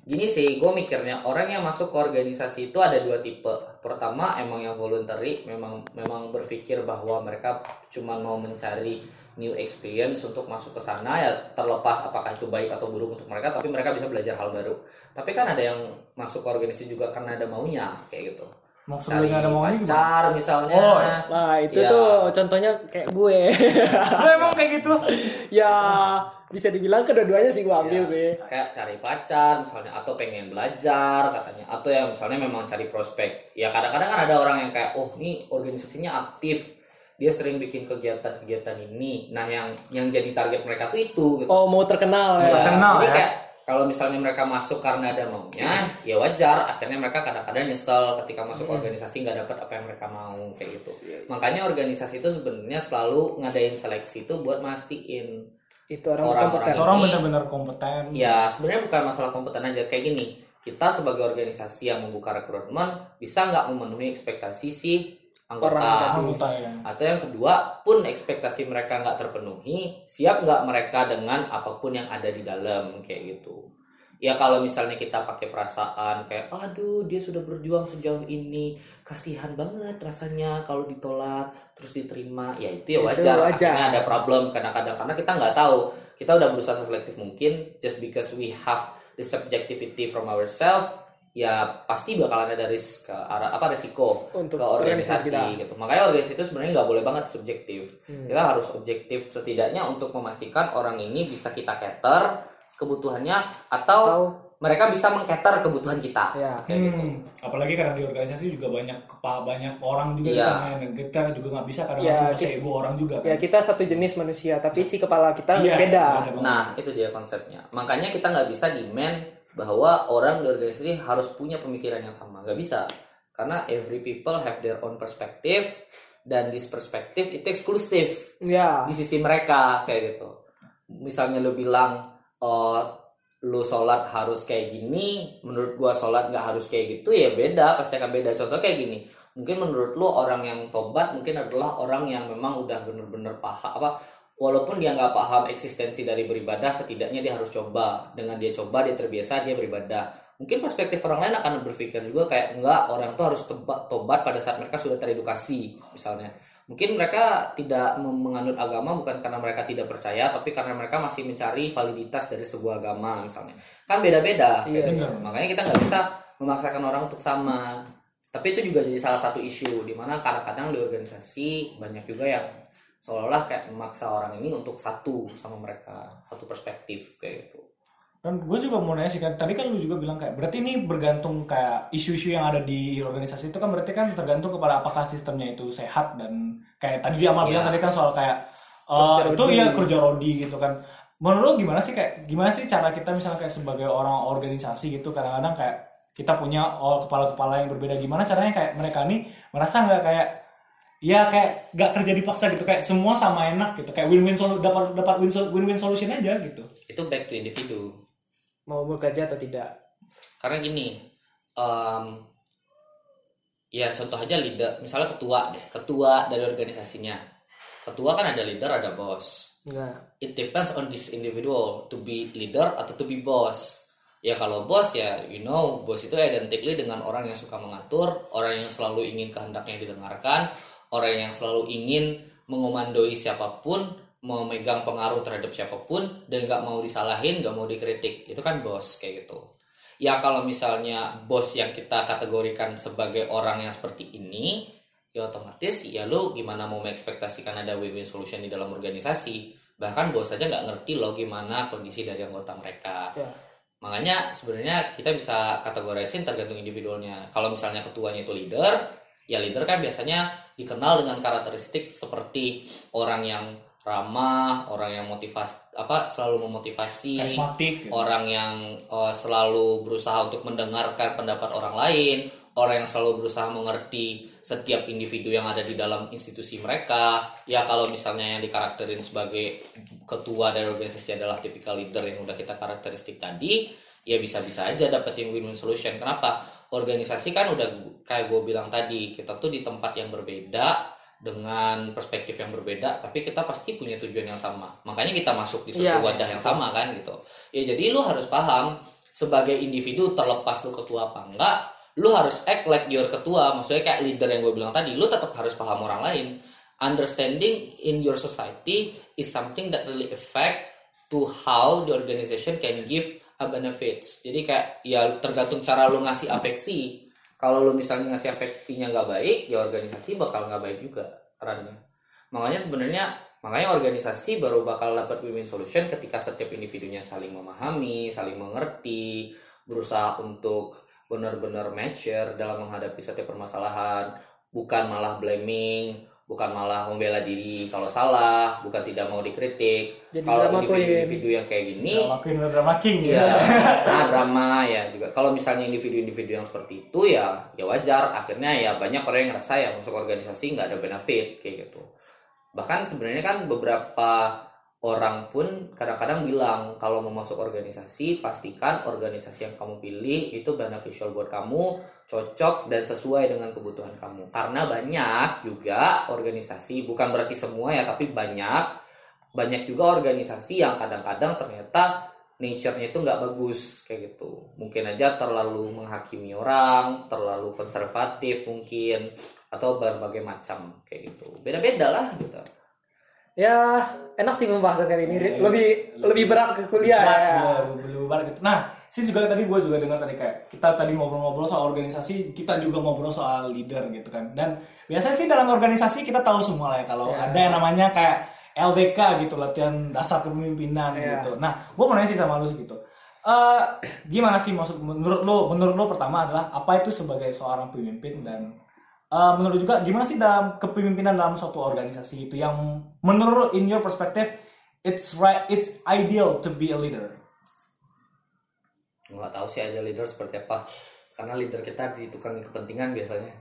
gini sih gue mikirnya orang yang masuk ke organisasi itu ada dua tipe. Pertama emang yang voluntary memang memang berpikir bahwa mereka cuma mau mencari new experience untuk masuk ke sana ya terlepas apakah itu baik atau buruk untuk mereka tapi mereka bisa belajar hal baru tapi kan ada yang masuk ke organisasi juga karena ada maunya kayak gitu Maksudnya cari ada maunya gimana? pacar misalnya Oh, Nah itu Ya. tuh contohnya kayak gue. Lu emang kayak gitu? [LAUGHS] ya bisa dibilang kedua-duanya sih gue ambil Ya, sih. kayak cari pacar misalnya atau pengen belajar katanya atau yang misalnya memang cari prospek ya kadang-kadang kan ada orang yang kayak oh ini organisasinya aktif dia sering bikin kegiatan-kegiatan ini nah yang yang jadi target mereka tuh itu gitu Oh mau terkenal ya. Ya, terkenal jadi ya. kayak kalau misalnya mereka masuk karena ada maunya ya wajar akhirnya mereka kadang-kadang nyesel ketika masuk organisasi nggak dapat apa yang mereka mau kayak gitu makanya organisasi itu sebenarnya selalu ngadain seleksi itu buat mastiin Itu orang Orang-orang berkompeten. itu- Orang Ini- benar-benar kompeten. Ya sebenarnya bukan masalah kompeten aja kayak gini. Kita sebagai organisasi yang membuka rekrutmen bisa nggak memenuhi ekspektasi si anggota. Orang. Anggota ya. Atau yang kedua pun ekspektasi mereka nggak terpenuhi, siap nggak mereka dengan apa pun yang ada di dalam kayak gitu. Ya kalau misalnya kita pakai perasaan kayak aduh dia sudah berjuang sejauh ini kasihan banget rasanya kalau ditolak terus diterima ya itu ya Itu wajar, wajar. Akhirnya ada problem kadang-kadang karena kita nggak tahu kita udah berusaha selektif mungkin just because we have the subjectivity from ourselves ya pasti bakalan ada risk ke arah apa resiko Untuk ke organisasi organisasi gitu makanya organisasi itu sebenarnya nggak boleh banget subjektif Hmm. kita harus objektif setidaknya untuk memastikan orang ini bisa kita cater kebutuhannya atau, Atau mereka bisa mengcater kebutuhan kita Ya. kayak gitu Hmm. Apalagi karena di organisasi juga banyak kepa banyak orang juga di Iya. sana yang kita juga nggak bisa kadang Ya, kita- ego orang juga kan. ya kita satu jenis manusia tapi si kepala kita Iya, beda. Nah, itu dia konsepnya. Makanya kita nggak bisa demand bahwa orang di organisasi harus punya pemikiran yang sama. Nggak bisa. Karena every people have their own perspective dan this perspective itu eksklusif Ya. di sisi mereka kayak gitu. Misalnya lu bilang oh lu sholat harus kayak gini, menurut gua sholat nggak harus kayak gitu ya beda, pasti akan beda. Contoh kayak gini, mungkin menurut lu orang yang tobat mungkin adalah orang yang memang udah bener-bener paham apa, walaupun dia nggak paham eksistensi dari beribadah, setidaknya dia harus coba. Dengan dia coba, dia terbiasa, dia beribadah. Mungkin perspektif orang lain akan berpikir juga kayak enggak orang tuh harus tobat, pada saat mereka sudah teredukasi misalnya. Mungkin mereka tidak menganut agama bukan karena mereka tidak percaya, tapi karena mereka masih mencari validitas dari sebuah agama misalnya. Kan beda-beda. Iya, iya. Makanya kita nggak bisa memaksakan orang untuk sama. Tapi itu juga jadi salah satu isu di mana kadang-kadang di organisasi banyak juga yang seolah-olah kayak memaksa orang ini untuk satu sama mereka, satu perspektif kayak gitu. Dan gue juga mau nanya sih kan, tadi kan lu juga bilang kayak berarti ini bergantung kayak isu-isu yang ada di organisasi itu kan berarti kan tergantung kepada apakah sistemnya itu sehat dan kayak tadi dia Amal Iya. bilang tadi kan soal kayak Kerja eh, itu rodi. ya kerja rodi gitu kan. Menurut lu gimana sih kayak gimana sih cara kita misalnya kayak sebagai orang organisasi gitu kadang-kadang kayak kita punya oh, kepala-kepala yang berbeda gimana caranya kayak mereka nih merasa nggak kayak ya kayak nggak kerja dipaksa gitu kayak semua sama enak gitu kayak win-win solu dapat dapat win win-win solution aja gitu. Itu back to individu. Mau bekerja atau tidak? Karena gini, em, ya contoh aja leader, misalnya ketua deh, ketua dari organisasinya. Ketua kan ada leader, ada bos. Enggak. It depends on this individual to be leader atau to be boss. Ya kalau bos ya, you know, bos itu identically dengan orang yang suka mengatur, orang yang selalu ingin kehendaknya didengarkan, orang yang selalu ingin mengomandoi siapa pun, memegang pengaruh terhadap siapa pun, dan nggak mau disalahin, nggak mau dikritik. Itu kan bos kayak gitu. Ya kalau misalnya bos yang kita kategorikan sebagai orang yang seperti ini, ya otomatis ya lu gimana mau mengekspektasikan ada win-win solution di dalam organisasi. Bahkan bos aja nggak ngerti loh gimana kondisi dari anggota mereka. Ya. Makanya sebenarnya kita bisa kategorisin tergantung individualnya. Kalau misalnya ketuanya itu leader, ya leader kan biasanya dikenal dengan karakteristik seperti orang yang ramah orang yang motivasi apa selalu memotivasi Karismatik, gitu. orang yang eh, selalu berusaha untuk mendengarkan pendapat orang lain orang yang selalu berusaha mengerti setiap individu yang ada di dalam institusi mereka. Ya kalau misalnya yang dikarakterin sebagai ketua dari organisasi adalah typical leader yang udah kita karakteristik tadi ya bisa-bisa aja dapetin win-win solution. Kenapa organisasi kan udah kayak gue bilang tadi kita tuh di tempat yang berbeda dengan perspektif yang berbeda tapi kita pasti punya tujuan yang sama. Makanya kita masuk di satu Iya. wadah yang sama kan gitu. Ya jadi lu harus paham sebagai individu terlepas lu ketua apa enggak lu harus act like your ketua. Maksudnya kayak leader yang gue bilang tadi lu tetap harus paham orang lain. Understanding in your society is something that really affect to how the organization can give a benefits. Jadi kayak ya tergantung cara lu ngasih afeksi. Kalau lu misalnya ngasih afeksinya nggak baik ya organisasi bakal nggak baik juga perannya. Makanya sebenarnya makanya organisasi baru bakal dapat win-win solution ketika setiap individunya saling memahami saling mengerti berusaha untuk benar-benar mature dalam menghadapi setiap permasalahan bukan malah blaming bukan malah membela diri kalau salah bukan tidak mau dikritik Jadi kalau individu-individu yang kayak gini drama drama king Iya, ya. nah, drama ya juga. Kalau misalnya individu-individu yang seperti itu ya ya wajar. Akhirnya ya banyak orang yang ngerasa ya masuk organisasi nggak ada benefit kayak gitu. Bahkan sebenarnya kan beberapa orang pun kadang-kadang bilang kalau mau masuk organisasi pastikan organisasi yang kamu pilih itu beneficial buat kamu, cocok dan sesuai dengan kebutuhan kamu. Karena banyak juga organisasi, bukan berarti semua ya, tapi banyak banyak juga organisasi yang kadang-kadang ternyata nature-nya itu nggak bagus kayak gitu. Mungkin aja terlalu menghakimi orang terlalu konservatif mungkin atau berbagai macam kayak gitu. Beda-beda lah gitu Ya, enak sih pembahasan kali ini. Iya. Lebih lebih berat ke kuliah Berat, ya. iya, lebih berat gitu. Nah, sih juga tadi gue juga dengar tadi kayak kita tadi ngobrol-ngobrol soal organisasi, kita juga ngobrol soal leader gitu kan. Dan biasanya sih dalam organisasi kita tahu semua lah ya kalau Iya. ada yang namanya kayak LDK gitu latihan dasar kepemimpinan Iya. gitu. Nah, gue mau nanya sih sama lu gitu. Eh, gimana sih maksud menurut lu menurut lu pertama adalah apa itu sebagai seorang pemimpin dan eh, menurut juga gimana sih dalam kepemimpinan dalam suatu organisasi itu yang menurut in your perspective it's right it's ideal to be a leader nggak tahu sih aja leader seperti apa karena leader kita di tukang kepentingan biasanya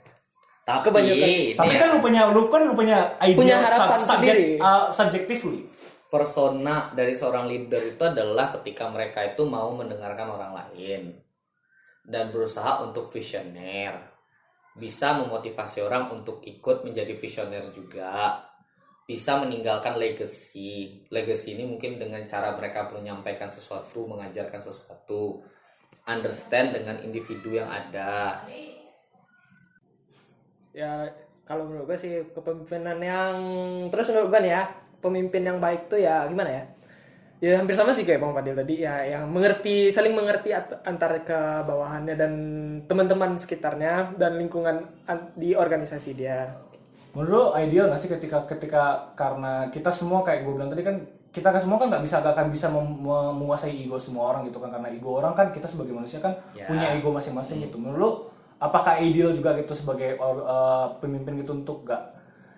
tapi Kebanyakan. ini Tapi ya, kan lu punya lu kan lu punya idea Punya harapan sub- sendiri. uh, subjectively. persona dari seorang leader itu adalah ketika mereka itu mau mendengarkan orang lain dan berusaha untuk visioner bisa memotivasi orang untuk ikut menjadi visioner juga. Bisa meninggalkan legacy. Legacy ini mungkin dengan cara mereka menyampaikan sesuatu mengajarkan sesuatu. Understand dengan individu yang ada. Ya, kalau menurut gue sih kepemimpinan yang terus menurut gue nih ya, pemimpin yang baik tuh ya gimana ya? Ya hampir sama sih kayak Bang Fadil tadi ya, yang mengerti, saling mengerti antara ke bawahannya dan teman-teman sekitarnya dan lingkungan an- di organisasi dia. Menurut ideal gak sih ketika ketika karena kita semua kayak gue bilang tadi kan kita kan semua kan nggak bisa gak akan bisa menguasai ego semua orang gitu kan karena ego orang kan kita sebagai manusia kan Ya. punya ego masing-masing gitu. Menurut apakah ideal juga gitu sebagai or- uh, pemimpin gitu untuk gak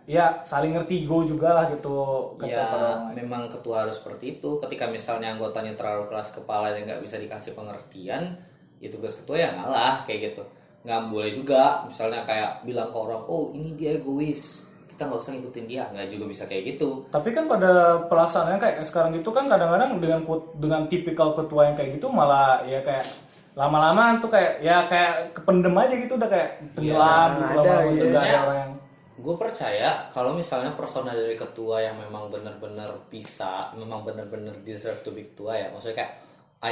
ya saling ngerti ego juga lah gitu ya orang memang ketua harus seperti itu. Ketika misalnya anggotanya terlalu keras kepala dan nggak bisa dikasih pengertian ya tugas ketua ya ngalah kayak gitu. Nggak boleh juga misalnya kayak bilang ke orang oh ini dia egois kita nggak usah ngikutin dia. Nggak juga bisa kayak gitu. Tapi kan pada pelaksanaannya kayak sekarang gitu kan kadang-kadang dengan dengan tipikal ketua yang kayak gitu malah ya kayak lama-lama tuh kayak ya kayak kependem aja gitu udah kayak tenggelam gitu ada, lama gitu iya. nggak ada orang yang gue percaya kalau misalnya persona dari ketua yang memang benar-benar bisa memang benar-benar deserve to be ketua ya. Maksudnya kayak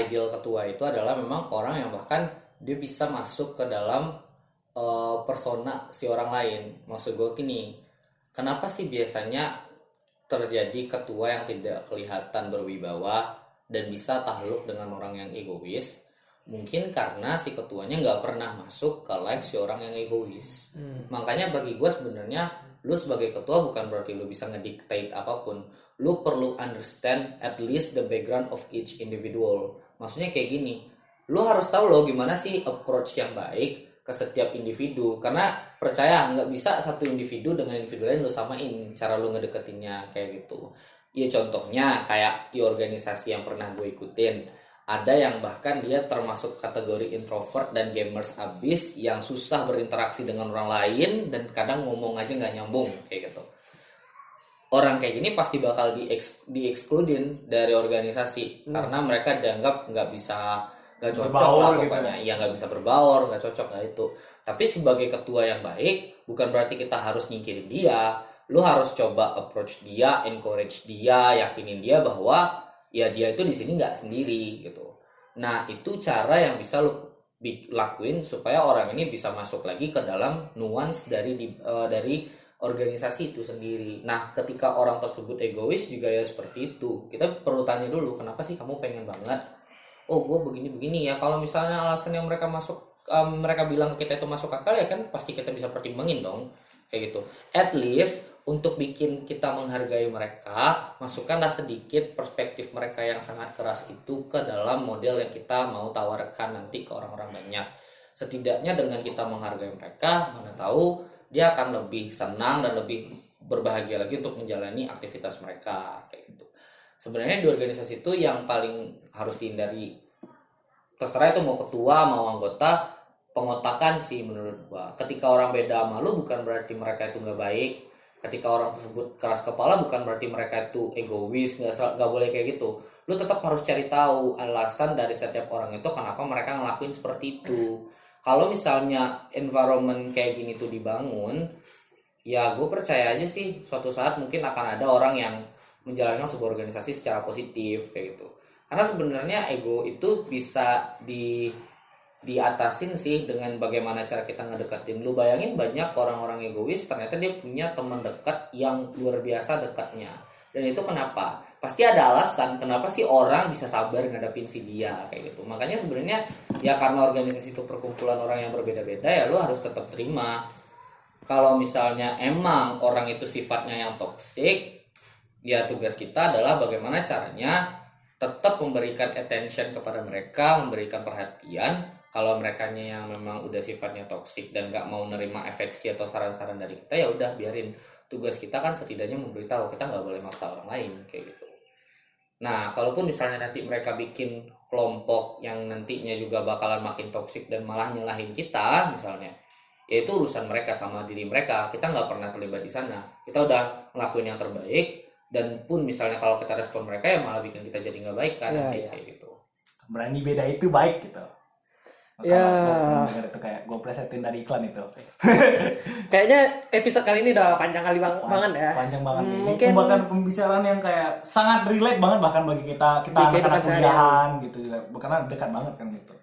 ideal ketua itu adalah memang orang yang bahkan dia bisa masuk ke dalam eh, persona si orang lain. Maksud gue gini kenapa sih biasanya terjadi ketua yang tidak kelihatan berwibawa dan bisa takluk dengan orang yang egois mungkin karena si ketuanya nggak pernah masuk ke live si orang yang egois. Makanya bagi gue sebenarnya lu sebagai ketua bukan berarti lu bisa ngedictate apa pun. Lu perlu understand at least the background of each individual. Maksudnya kayak gini lu harus tahu loh gimana sih approach yang baik ke setiap individu. Karena percaya nggak bisa satu individu dengan individu lain lu samain cara lu ngedeketinnya kayak gitu. Ya contohnya kayak di organisasi yang pernah gue ikutin ada yang bahkan dia termasuk kategori introvert dan gamers abis yang susah berinteraksi dengan orang lain dan kadang ngomong aja nggak nyambung kayak gitu. Orang kayak gini pasti bakal di diekskludin dari organisasi karena mereka dianggap nggak bisa nggak cocok Berbaur lah gitu pokoknya. iya nggak bisa berbaur nggak cocok lah itu. Tapi sebagai ketua yang baik bukan berarti kita harus nyingkirin dia. Lu harus coba approach dia encourage dia yakinin dia bahwa ya dia itu di sini nggak sendiri gitu nah itu cara yang bisa bi- lakuin supaya orang ini bisa masuk lagi ke dalam nuance dari di- eh, dari organisasi itu sendiri. Nah, ketika orang tersebut egois juga ya seperti itu. Kita perlu tanya dulu, kenapa sih kamu pengen banget? Oh, gue begini-begini ya. Kalau misalnya alasan yang mereka masuk, em, mereka bilang kita itu masuk akal ya kan pasti kita bisa pertimbangin dong. Kayak gitu. At least untuk bikin kita menghargai mereka, masukkanlah sedikit perspektif mereka yang sangat keras itu ke dalam model yang kita mau tawarkan nanti ke orang-orang banyak. Setidaknya dengan kita menghargai mereka, mana tahu dia akan lebih senang dan lebih berbahagia lagi untuk menjalani aktivitas mereka kayak gitu. Sebenarnya di organisasi itu yang paling harus dihindari terserah itu mau ketua mau anggota pengotakan sih menurut gua. Ketika orang beda sama lu bukan berarti mereka itu nggak baik. Ketika orang tersebut keras kepala bukan berarti mereka itu egois nggak nggak boleh kayak gitu. Lu tetap harus cari tahu alasan dari setiap orang itu kenapa mereka ngelakuin seperti itu kalau misalnya environment kayak gini tuh dibangun ya gue percaya aja sih suatu saat mungkin akan ada orang yang menjalankan sebuah organisasi secara positif kayak gitu karena sebenarnya ego itu bisa di diatasin sih dengan bagaimana cara kita ngedekatin lu bayangin banyak orang-orang egois ternyata dia punya teman dekat yang luar biasa dekatnya. Dan itu kenapa? Pasti ada alasan kenapa sih orang bisa sabar ngadapin si dia kayak gitu. Makanya sebenarnya ya karena organisasi itu perkumpulan orang yang berbeda-beda ya lu harus tetap terima. Kalau misalnya emang orang itu sifatnya yang toksik ya tugas kita adalah bagaimana caranya tetap memberikan attention kepada mereka memberikan perhatian kalau mereka yang memang udah sifatnya toksik dan nggak mau nerima efeksi atau saran-saran dari kita ya udah biarin. Tugas kita kan setidaknya memberitahu kita nggak boleh maksa orang lain kayak gitu. Nah kalaupun misalnya nanti mereka bikin kelompok yang nantinya juga bakalan makin toksik dan malah nyalahin kita misalnya ya itu urusan mereka sama diri mereka. Kita nggak pernah terlibat di sana. Kita udah ngelakuin yang terbaik dan pun misalnya kalau kita respon mereka ya malah bikin kita jadi nggak baik kan Ya, nanti ya. kayak gitu. Berani beda itu baik gitu Ya. dengar itu kayak gue plesetin dari iklan itu [LAUGHS] Kayaknya episode kali ini udah panjang kali bang, banget ya. panjang banget Hmm, ini mungkin- itu bahkan pembicaraan yang kayak sangat relate banget bahkan bagi kita kita anak-anak kuliahan gitu juga karena dekat banget kan gitu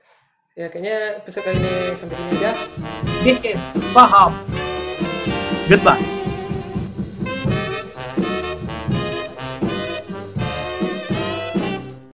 Ya kayaknya episode kali ini sampai sini aja. This is Paham. Goodbye.